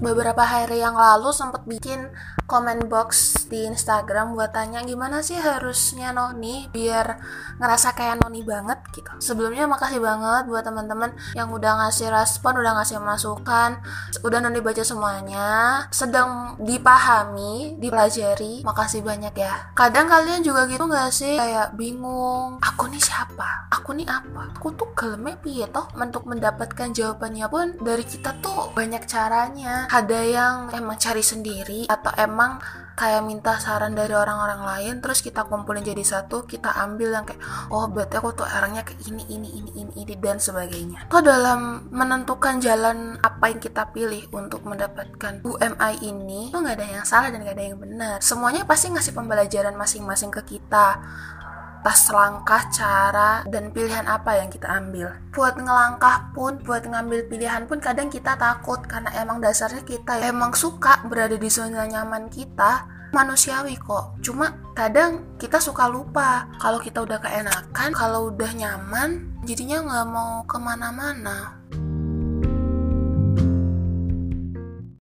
beberapa hari yang lalu sempat bikin comment box di Instagram buat tanya gimana sih harusnya Noni biar ngerasa kayak Noni banget gitu. Sebelumnya makasih banget buat teman-teman yang udah ngasih respon, udah ngasih masukan, udah Noni baca semuanya, sedang dipahami, dipelajari. Makasih banyak ya. Kadang kalian juga gitu gak sih kayak bingung, aku nih siapa? Aku nih apa? Aku tuh geleme piye toh untuk mendapatkan jawabannya pun dari kita tuh banyak caranya. Ada yang emang cari sendiri atau emang emang kayak minta saran dari orang-orang lain terus kita kumpulin jadi satu kita ambil yang kayak oh berarti aku tuh orangnya kayak ini ini ini ini ini dan sebagainya tuh dalam menentukan jalan apa yang kita pilih untuk mendapatkan UMI ini tuh nggak ada yang salah dan nggak ada yang benar semuanya pasti ngasih pembelajaran masing-masing ke kita atas langkah, cara, dan pilihan apa yang kita ambil. Buat ngelangkah pun, buat ngambil pilihan pun kadang kita takut karena emang dasarnya kita emang suka berada di zona nyaman kita manusiawi kok. Cuma kadang kita suka lupa kalau kita udah keenakan, kalau udah nyaman, jadinya nggak mau ke mana-mana.